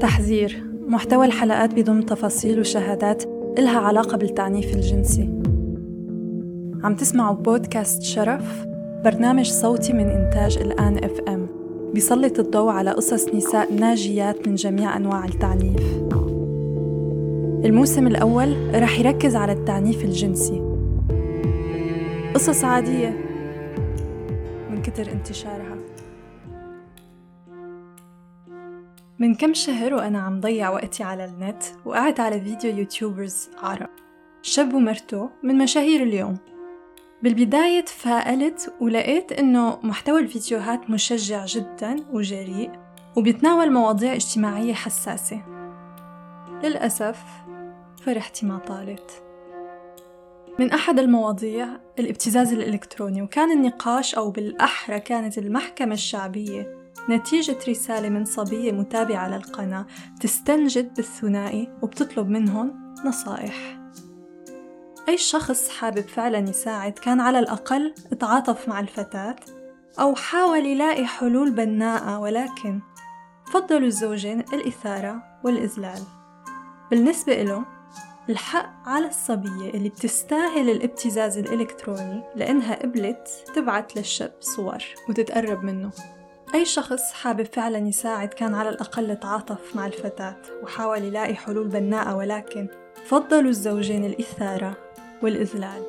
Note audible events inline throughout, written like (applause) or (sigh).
تحذير. محتوى الحلقات بيضم تفاصيل وشهادات إلها علاقة بالتعنيف الجنسي. عم تسمعوا بودكاست شرف برنامج صوتي من إنتاج الآن إف إم. بيسلط الضوء على قصص نساء ناجيات من جميع أنواع التعنيف. الموسم الأول رح يركز على التعنيف الجنسي. قصص عادية. من كتر انتشارها. من كم شهر وأنا عم ضيع وقتي على النت وقعت على فيديو يوتيوبرز عرب شاب ومرته من مشاهير اليوم. بالبداية تفائلت ولقيت إنه محتوى الفيديوهات مشجع جدا وجريء وبيتناول مواضيع اجتماعية حساسة. للأسف فرحتي ما طالت. من أحد المواضيع الابتزاز الإلكتروني وكان النقاش أو بالأحرى كانت المحكمة الشعبية نتيجة رسالة من صبية متابعة للقناة. تستنجد بالثنائي وبتطلب منهم نصائح. أي شخص حابب فعلا يساعد كان على الأقل تعاطف مع الفتاة أو حاول يلاقي حلول بناءة ولكن فضلوا الزوجين الإثارة والإذلال. بالنسبة له الحق على الصبية اللي بتستاهل الابتزاز الإلكتروني لأنها قبلت تبعت للشاب صور وتتقرب منه. أي شخص حابب فعلا يساعد كان على الأقل تعاطف مع الفتاة وحاول يلاقي حلول بناءة ولكن فضلوا الزوجين الإثارة والإذلال.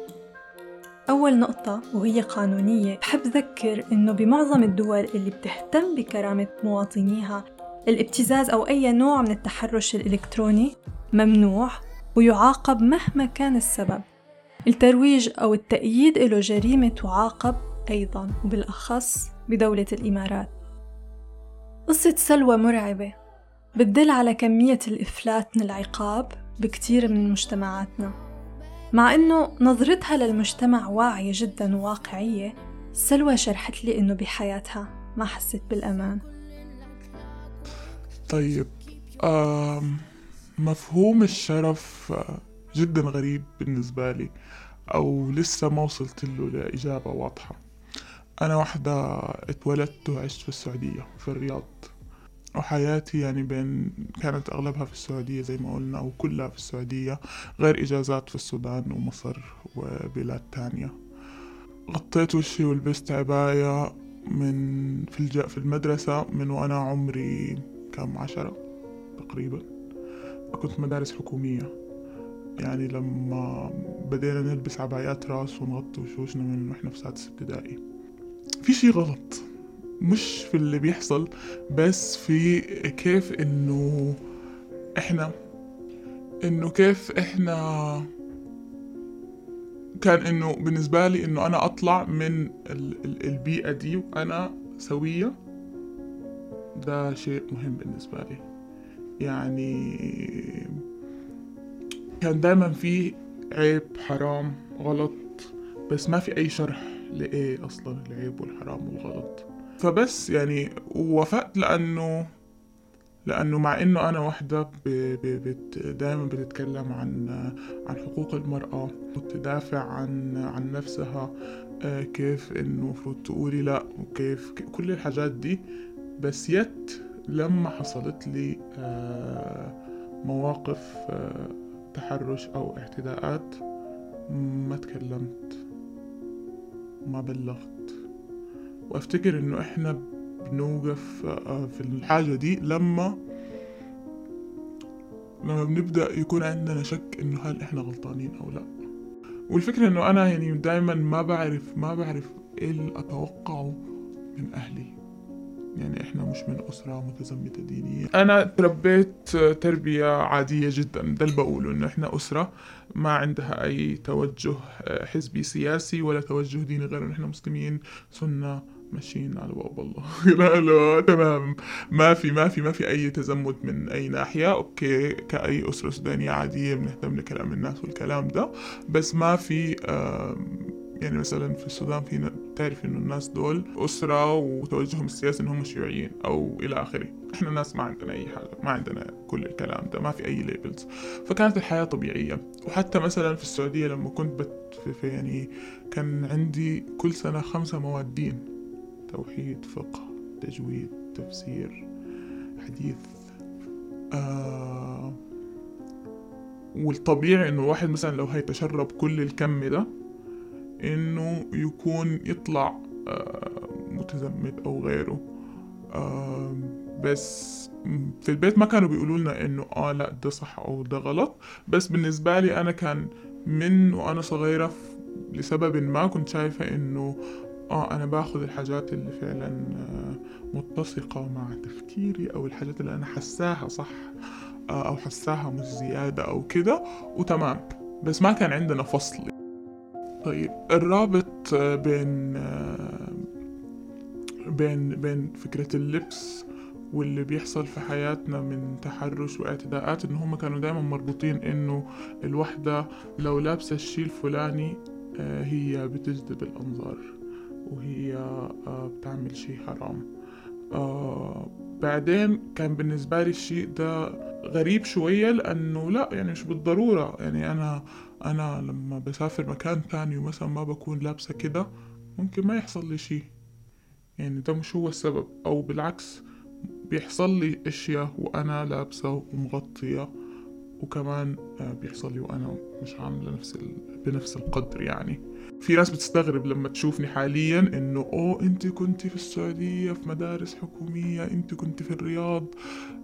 أول نقطة وهي قانونية. بحب ذكر إنه بمعظم الدول اللي بتهتم بكرامة مواطنيها الابتزاز أو أي نوع من التحرش الإلكتروني ممنوع ويعاقب مهما كان السبب. الترويج أو التأييد له جريمة تعاقب أيضا وبالأخص بدولة الإمارات. قصة سلوى مرعبة بتدل على كمية الإفلات من العقاب بكتير من مجتمعاتنا. مع إنه نظرتها للمجتمع واعية جدا وواقعية سلوى شرحت لي إنه بحياتها ما حست بالأمان. طيب آم مفهوم الشرف جدا غريب بالنسبة لي أو لسه ما وصلت له لإجابة واضحة. أنا واحدة اتولدت وعشت في السعودية في الرياض. وحياتي يعني بين كانت أغلبها في السعودية زي ما قلنا أو كلها في السعودية غير إجازات في السودان ومصر وبلاد تانية. غطيت وشي ولبست عباية من في الج... في المدرسة من وأنا عمري كم؟ عشرة تقريبا. كنت مدارس حكومية. يعني لما بدينا نلبس عبايات راس ونغطي وشوشنا من وإحنا في سادس ابتدائي. في شي غلط. مش في اللي بيحصل بس في كيف إنه إحنا إنه كيف إحنا كان إنه بالنسبة لي إنه أنا أطلع من البيئة دي وأنا سوية. ده شيء مهم بالنسبة لي. يعني كان دايما في عيب حرام غلط بس ما في أي شرح. لإيه أصلا العيب والحرام والغلط. فبس يعني وافقت لأنه لأنه مع إنه أنا وحده بت دائما بتتكلم عن عن حقوق المرأة وتدافع عن عن نفسها كيف إنه المفروض تقولي لأ وكيف كل الحاجات دي. بس يت لما حصلت لي مواقف تحرش أو اعتداءات ما تكلمت. ما بلغت. وأفتكر إنه إحنا بنوقف في الحاجة دي لما لما بنبدأ يكون عندنا شك إنه هل إحنا غلطانين أو لأ. والفكرة إنه أنا يعني دايما ما بعرف ما بعرف إيه اللي أتوقعه من أهلي. يعني إحنا مش من أسرة متزمتة دينية. أنا تربيت تربية عادية جدا ده اللي بقوله إنه إحنا أسرة ما عندها أي توجه حزبي سياسي ولا توجه ديني غير إن إحنا مسلمين سنة ماشيين على باب الله (laughs) لا لا تمام. ما في ما في ما في أي تزمت من أي ناحية. أوكي كأي أسرة سودانية عادية بنهتم لكلام الناس والكلام ده. بس ما في يعني مثلا في السودان في تعرف إنه الناس دول أسرة وتوجههم السياسي إنهم شيوعيين أو إلى آخره. إحنا ناس ما عندنا أي حاجة ما عندنا كل الكلام ده ما في أي ليبلز فكانت الحياة طبيعية. وحتى مثلا في السعودية لما كنت بت في يعني كان عندي كل سنة خمسة مواد دين توحيد فقه تجويد تفسير حديث آه والطبيعي إنه الواحد مثلا لو هيتشرب كل الكم ده إنه يكون يطلع آه متزمت أو غيره. آه بس في البيت ما كانوا بيقولوا لنا إنه آه لا ده صح أو ده غلط. بس بالنسبة لي أنا كان من وأنا صغيرة لسبب ما كنت شايفة إنه آه أنا باخذ الحاجات اللي فعلا آه متسقة مع تفكيري أو الحاجات اللي أنا حساها صح أو حساها مش زيادة أو كده وتمام. بس ما كان عندنا فصل. طيب الرابط بين بين بين فكرة اللبس واللي بيحصل في حياتنا من تحرش واعتداءات إن هم كانوا دايما مربوطين إنه الوحدة لو لابسة الشي الفلاني هي بتجذب الأنظار وهي بتعمل شي حرام. آه بعدين كان بالنسبة لي الشيء ده غريب شوية لأنه لا يعني مش بالضرورة. يعني أنا أنا لما بسافر مكان تاني ومثلا ما بكون لابسة كده ممكن ما يحصل لي شيء. يعني ده مش هو السبب. أو بالعكس بيحصل لي أشياء وأنا لابسة ومغطية وكمان بيحصل لي وأنا مش عاملة نفس بنفس القدر يعني. في ناس بتستغرب لما تشوفني حاليا إنه أوه أنت كنت في السعودية في مدارس حكومية أنت كنت في الرياض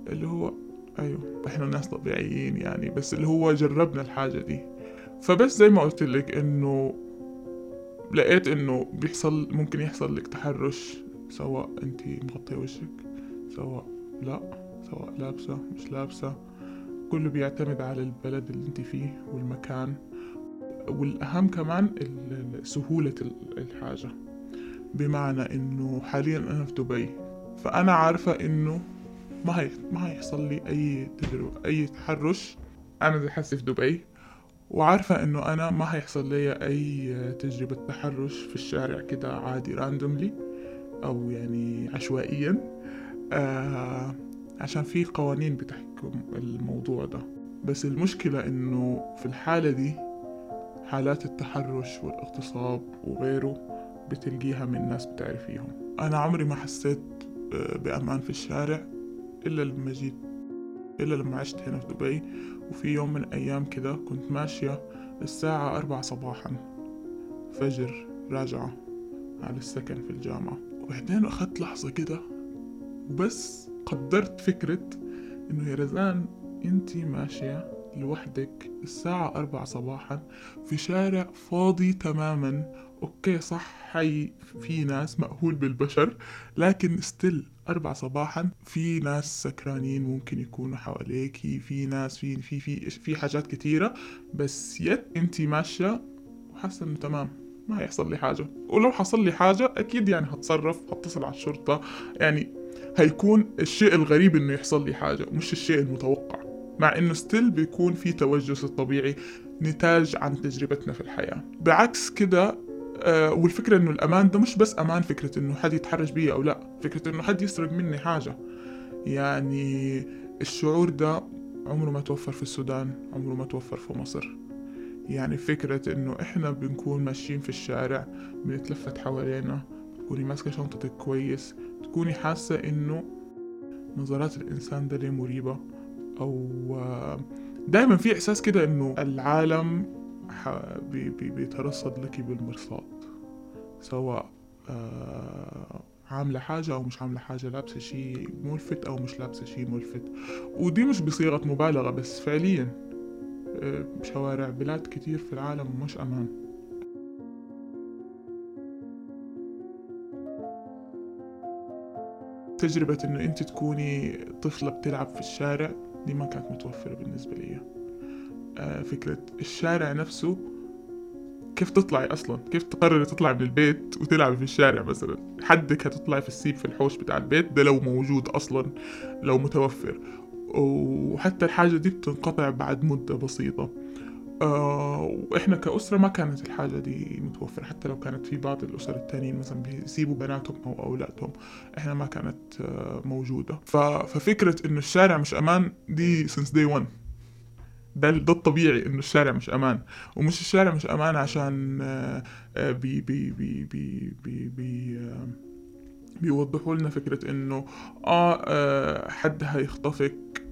اللي هو أيوه إحنا ناس طبيعيين يعني بس اللي هو جربنا الحاجة دي. فبس زي ما قلت لك إنه لقيت إنه بيحصل ممكن يحصل لك تحرش سواء أنت مغطية وشك سواء لا سواء لابسة مش لابسة. كله بيعتمد على البلد اللي أنت فيه والمكان. والأهم كمان سهولة الحاجة. بمعنى إنه حاليا أنا في دبي فأنا عارفة إنه ما هي ما هيحصل لي أي تجربة أي تحرش. أنا زي حسي في دبي وعارفة إنه أنا ما هيحصل لي أي تجربة تحرش في الشارع كده عادي راندوملي أو يعني عشوائيا. آه عشان في قوانين بتحكم الموضوع ده. بس المشكلة إنه في الحالة دي حالات التحرش والاغتصاب وغيره بتلقيها من ناس بتعرفيهم أنا عمري ما حسيت بأمان في الشارع. إلا جيت إلا لما عشت هنا في دبي. وفي يوم من الأيام كده كنت ماشية الساعة أربعة صباحا فجر راجعة على السكن في الجامعة. وبعدين أخذت لحظة كده وبس قدرت فكرة إنه يا رزان أنتي ماشية لوحدك الساعة أربعة صباحا في شارع فاضي تماما okay صح حي في ناس مأهول بالبشر لكن still أربعة صباحا في ناس سكرانين ممكن يكونوا حواليكي في ناس في في في في حاجات كتيرة بس yet انتي ماشية وحاسة إنه تمام ما هيحصل لي حاجة. ولو حصل لي حاجة أكيد يعني هتصرف هتصل على الشرطة يعني هيكون الشيء الغريب إنه يحصل لي حاجة مش الشيء المتوقع. مع إنه still بيكون في توجس الطبيعي نتاج عن تجربتنا في الحياة. بعكس كده آه والفكرة إنه الأمان ده مش بس أمان فكرة إنه حد يتحرش بي أو لأ فكرة إنه حد يسرق مني حاجة. يعني الشعور ده عمره ما توفر في السودان عمره ما توفر في مصر. يعني فكرة إنه إحنا بنكون ماشيين في الشارع بنتلفت حوالينا تكوني ماسكة شنطتك كويس تكوني حاسة إنه نظرات الإنسان ده ليه مريبة. أو دائما في إحساس كده إنه العالم بيترصد لك بالمرصاد سواء عاملة حاجة أو مش عاملة حاجة لابسة شي ملفت أو مش لابسة شي ملفت. ودي مش بصيغة مبالغة بس فعليا شوارع بلاد كتير في العالم مش أمان. تجربة إنه أنت تكوني طفلة بتلعب في الشارع دي ما كانت متوفرة بالنسبة لي. آه فكرة الشارع نفسه كيف تطلعي أصلا؟ كيف تقرري تطلعي من البيت وتلعبي في الشارع مثلا؟ حدك هتطلعي في السيب في الحوش بتاع البيت ده لو موجود أصلا لو متوفر. وحتى الحاجة دي بتنقطع بعد مدة بسيطة. آه وإحنا كأسرة ما كانت الحاجة دي متوفرة حتى لو كانت في بعض الأسر التانيين مثلا بيسيبوا بناتهم أو أولادهم إحنا ما كانت آه موجودة. ففكرة إنه الشارع مش أمان دي since day one. ده ده الطبيعي إنه الشارع مش أمان. ومش الشارع مش أمان عشان بي بي بي بي بي, بي بيوضحوا لنا فكرة إنه آه, آه حد هيخطفك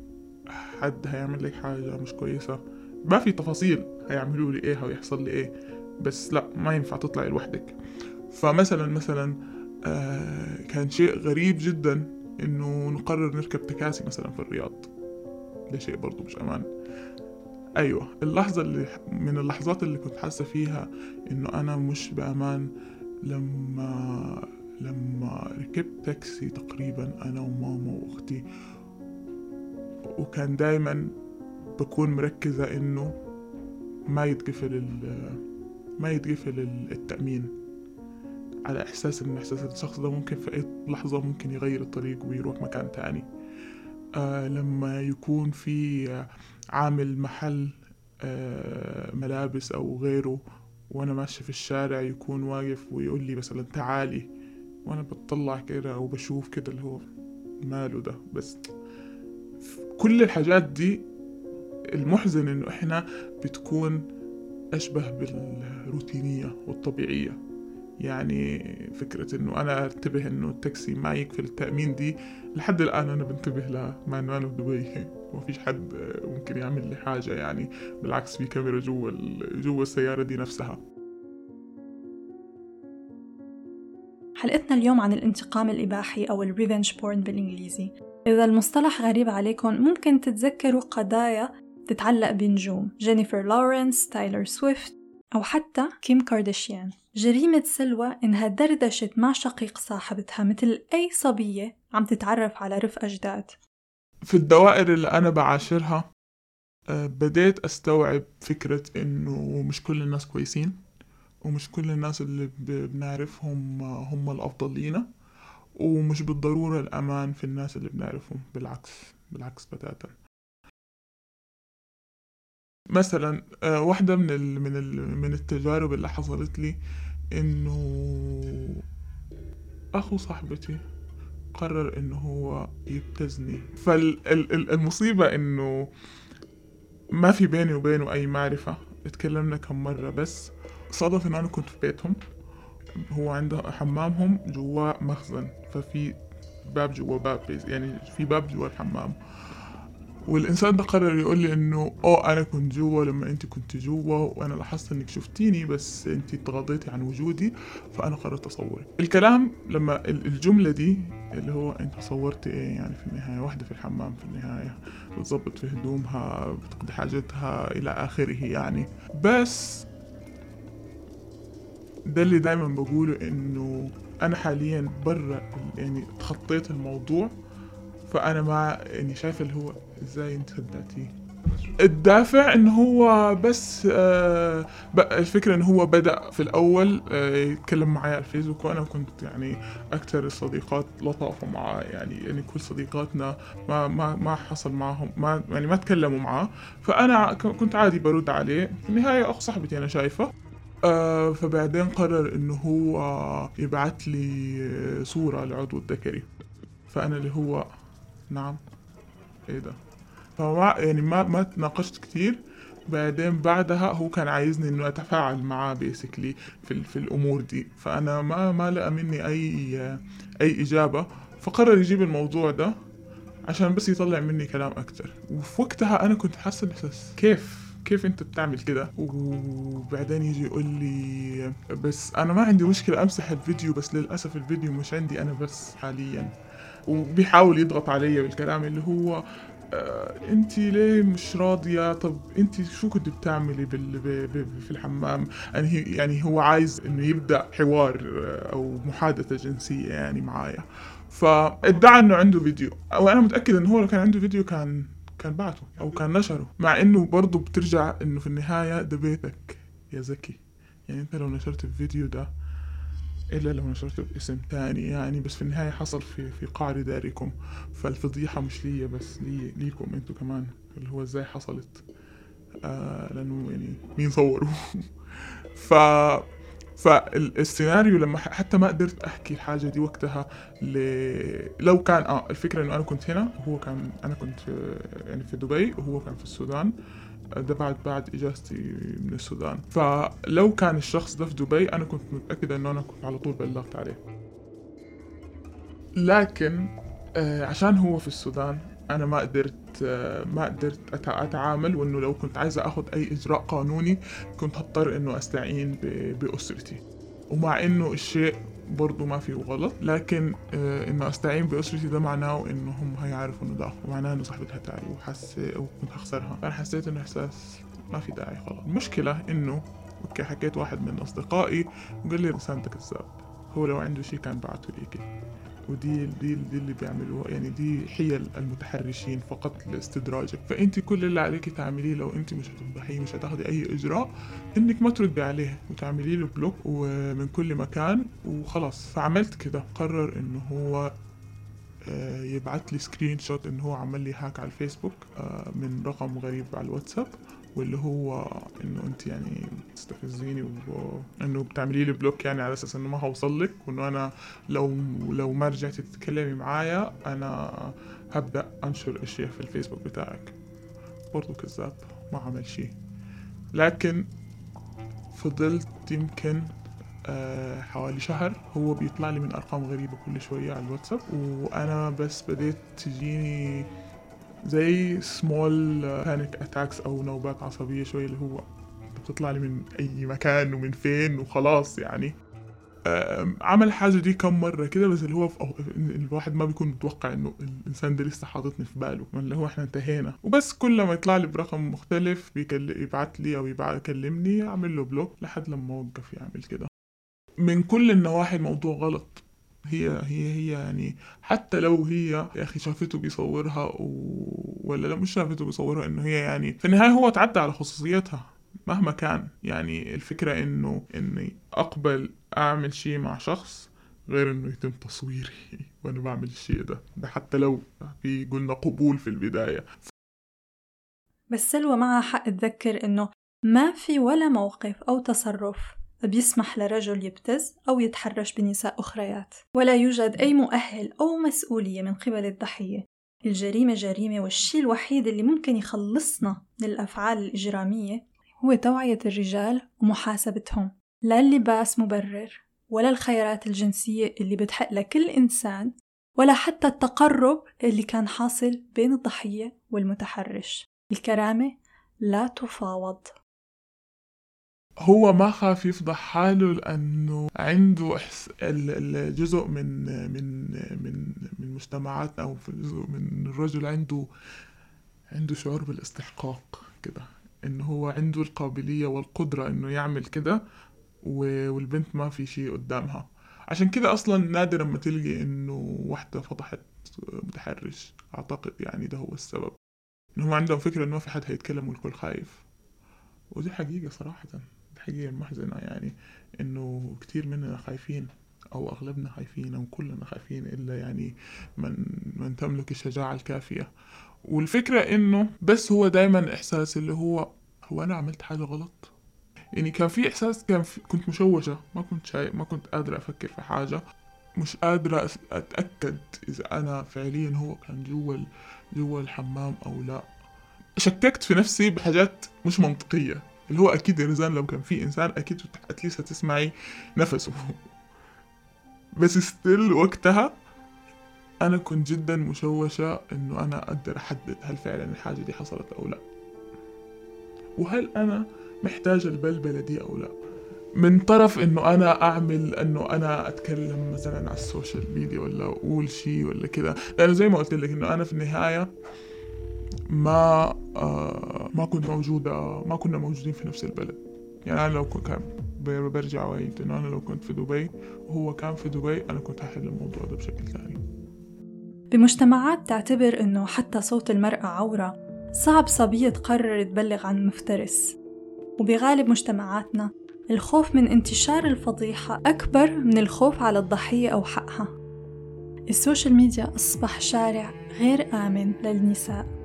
حد هيعمل لك حاجة مش كويسة. ما في تفاصيل هيعملوا لي إيه أو يحصل لي إيه بس لأ ما ينفع تطلعي لوحدك. فمثلا مثلا آه كان شيء غريب جدا إنه نقرر نركب تكاسي مثلا في الرياض. ده شيء برضو مش أمان. أيوه اللحظة اللي من اللحظات اللي كنت حاسة فيها إنه أنا مش بأمان لما لما ركبت تاكسي تقريبا أنا وماما وأختي. وكان دايما بكون مركزة إنه ما يتقفل ما يتقفل التأمين. على إحساس إن إحساس الشخص ده ممكن في أي لحظة ممكن يغير الطريق ويروح مكان تاني. لما يكون في عامل محل آه ملابس أو غيره وأنا ماشي في الشارع يكون واقف ويقول لي مثلا تعالي وأنا بطلع كده أو بشوف كده اللي هو ماله ده. بس كل الحاجات دي المحزن إنه إحنا بتكون أشبه بالروتينية والطبيعية. يعني فكرة إنه أنا أنتبه إنه التاكسي ما يكفي التأمين دي لحد الآن أنا بنتبه لها مع إنه أنا في دبي وما (laughs) فيش حد ممكن يعمل لي حاجة يعني بالعكس في كاميرا جوا جوا السيارة دي نفسها. حلقتنا اليوم عن الانتقام الإباحي أو ال revenge porn بالإنجليزي. إذا المصطلح غريب عليكم ممكن تتذكروا قضايا تتعلق بنجوم جينيفر لورنس، تايلر سويفت أو حتى كيم كارداشيان. جريمة سلوى إنها دردشت مع شقيق صاحبتها مثل أي صبية عم تتعرف على رفقة جداد في الدوائر اللي أنا بعاشرها آه، بديت أستوعب فكرة إنه مش كل الناس كويسين ومش كل الناس اللي بنعرفهم هم الأفضل لينا ومش بالضرورة الأمان في الناس اللي بنعرفهم بالعكس بالعكس بتاتا مثلا آه، واحدة من ال من ال من التجارب اللي حصلت لي إنه أخو صاحبتي قرر إنه هو يبتزني. فالمصيبة إنه ما في بيني وبينه أي معرفة. اتكلمنا كم مرة بس. صادف إن أنا كنت في بيتهم. هو عنده حمامهم جوا مخزن. ففي باب جوا باب يعني في باب جوا الحمام. والإنسان ده قرر يقول لي إنه أوه أنا كنت جوا لما أنت كنت جوا وأنا لاحظت إنك شفتيني بس أنت تغاضيتي عن وجودي فأنا قررت أصورك. الكلام لما الجملة دي اللي هو أنت صورتي إيه؟ يعني في النهاية واحدة في الحمام في النهاية بتظبط في هدومها بتقضي حاجتها إلى آخره يعني. بس ده اللي دايما بقوله إنه أنا حاليا برا يعني تخطيت الموضوع. فأنا مع يعني شايف اللي هو إزاي أنت خدعتيه الدافع إن هو بس آه الفكرة إن هو بدأ في الأول آه يتكلم معي على الفيسبوك وأنا كنت يعني أكثر الصديقات لطافة معاه. يعني يعني كل صديقاتنا ما ما ما حصل معهم ما يعني ما تكلموا معاه. فأنا كنت عادي برد عليه. في النهاية اخ صاحبتي أنا شايفة. آه فبعدين قرر انه هو يبعث لي صورة لعضو الذكري فأنا اللي هو نعم. إيه ده؟ فما يعني ما ما تناقشت كتير. بعدين بعدها هو كان عايزني إنه أتفاعل معاه بيسكلي في, في الأمور دي. فأنا ما ما لقى مني أي أي إجابة. فقرر يجيب الموضوع ده عشان بس يطلع مني كلام أكتر. وفي وقتها أنا كنت حاسه كيف؟ كيف انت بتعمل كده؟ وبعدين يجي يقول لي بس أنا ما عندي مشكلة أمسح الفيديو بس للأسف الفيديو مش عندي أنا بس حاليا. وبيحاول يضغط علي بالكلام اللي هو آه أنت ليه مش راضية؟ طب أنت شو كنت بتعملي بال... في الحمام؟ يعني, يعني هو عايز إنه يبدأ حوار آه، أو محادثة جنسية يعني معايا. فادعى إنه عنده فيديو. وأنا متأكد انه هو لو كان عنده فيديو كان كان بعته أو كان نشره مع إنه برضه بترجع إنه في النهاية ده بيتك يا زكي. يعني أنت لو نشرت الفيديو ده إلا لو نشرته باسم تاني يعني بس في النهاية حصل في في قعر داركم. فالفضيحة مش ليا بس لي ليكم أنتوا كمان اللي هو إزاي حصلت؟ آه لأنه يعني مين صوروا (laughs) ف فالسيناريو لما حتى ما قدرت أحكي الحاجة دي وقتها ل... لو كان آه الفكرة إنه أنا كنت هنا وهو كان أنا كنت في يعني في دبي وهو كان في السودان. ده بعد بعد إجازتي من السودان. فلو كان الشخص ده في دبي أنا كنت متاكد إنه أنا كنت على طول بلغت عليه. لكن آه عشان هو في السودان أنا ما قدرت ما قدرت أتعامل وإنه لو كنت عايزه اخذ أي إجراء قانوني كنت هضطر إنه أستعين بأسرتي. ومع إنه الشيء برضه ما فيه غلط لكن آه إنه أستعين بأسرتي ده معناه إنه هم هيعرفوا إنه ده معناه إنه صاحبتها تعي وحس وكنت هخسرها. أنا حسيت إنه إحساس ما في داعي خلاص المشكلة إنه okay حكيت واحد من أصدقائي وقال لي رسالتك كذاب هو لو عنده شيء كان بعته ليكي ودي دي, دي اللي بيعملوها. يعني دي حيل المتحرشين فقط لاستدراجك. فأنت كل اللي عليك تعمليه لو أنت مش هتفضحيه مش هتاخدي أي إجراء إنك ما تردي عليه وتعملي له block ومن كل مكان وخلاص. فعملت كده. قرر إنه هو آه، يبعت لي screenshot إنه هو عمل لي hack على الفيسبوك آه، من رقم غريب على الواتساب واللي هو إنه أنت يعني تستفزيني وانه بتعملي لي بلوك يعني على أساس إنه ما هوصل لك وإنه أنا لو لو ما رجعتي تتكلمي معايا أنا هبدأ أنشر أشياء في الفيسبوك بتاعك. برضو كذاب ما عمل شيء. لكن فضلت يمكن آه حوالي شهر هو بيطلع لي من أرقام غريبة كل شوية على الواتساب وأنا بس بديت تجيني زي small panic attacks أو نوبات عصبية شوية اللي هو بتطلع لي من أي مكان ومن فين وخلاص يعني. عمل الحاجة دي كم مرة كده بس اللي هو الواحد ما بيكون متوقع إنه الإنسان ده لسه حاططني في باله اللي هو إحنا انتهينا. وبس كل ما يطلع لي برقم مختلف يبعت لي أو يكلمني أعمل له block لحد لما أوقف يعمل كده. من كل النواحي الموضوع غلط. هي هي هي يعني حتى لو هي يا أخي شافته بيصورها و... ولا لا مش شافته بيصورها إنه هي يعني في النهاية هو تعدى على خصوصيتها. مهما كان. يعني الفكرة إنه إني أقبل أعمل شيء مع شخص غير إنه يتم تصويري (laughs) وأنا بعمل الشيء ده. ده حتى لو في قلنا قبول في البداية. بس سلوى معها حق تذكر إنه ما في ولا موقف أو تصرف بيسمح لرجل يبتز أو يتحرش بنساء أخريات. ولا يوجد أي مؤهل أو مسؤولية من قبل الضحية. الجريمة جريمة والشيء الوحيد اللي ممكن يخلصنا من الأفعال الإجرامية هو توعية الرجال ومحاسبتهم لا اللباس مبرر ولا الخيارات الجنسية اللي بتحق لكل إنسان ولا حتى التقرب اللي كان حاصل بين الضحية والمتحرش الكرامة لا تفاوض هو ما خاف يفضح حاله لأنه عنده. الجزء من من من من مجتمعاتنا أو في من الرجل عنده عنده شعور بالإستحقاق كده إنه هو عنده القابلية والقدرة إنه يعمل كده والبنت ما في شيء قدامها. عشان كده أصلا نادرا ما تلقي إنه واحدة فضحت متحرش أعتقد يعني ده هو السبب. إنهم عندهم فكرة إنه ما في حد هيتكلم والكل خايف. ودي حقيقة صراحة حقيقة محزنة يعني. إنه كتير مننا خايفين أو أغلبنا خايفين أو كلنا خايفين إلا يعني من من تملك الشجاعة الكافية. والفكرة إنه بس هو دايما إحساس اللي هو هو أنا عملت حاجة غلط؟ يعني كان في إحساس كان في كنت مشوشة ما كنت شايف ما كنت قادرة أفكر في حاجة مش قادرة أتأكد إذا أنا فعليا هو كان جوا جوا الحمام أو لا. شككت في نفسي بحاجات مش منطقية اللي هو أكيد يا رزان لو كان في إنسان أكيد اتليست هتسمعي نفسه. (laughs) بس ستيل وقتها أنا كنت جدا مشوشة إنه أنا أقدر أحدد هل فعلا الحاجة دي حصلت أو لا. وهل أنا محتاج البلبلة دي أو لا؟ من طرف إنه أنا أعمل إنه أنا أتكلم مثلا على ال social media ولا أقول شيء ولا كده. لأنه زي ما قلت لك إنه أنا في النهاية ما آه ما كنت موجودة ما كنا موجودين في نفس البلد. يعني أنا لو كنت برجع وعيد إنه أنا لو كنت في دبي وهو كان في دبي أنا كنت هحل الموضوع ده بشكل ثاني بمجتمعات تعتبر إنه حتى صوت المرأة عورة صعب صبية تقرر تبلغ عن مفترس. وبغالب مجتمعاتنا الخوف من انتشار الفضيحة أكبر من الخوف على الضحية أو حقها. السوشيال ميديا أصبح شارع غير آمن للنساء.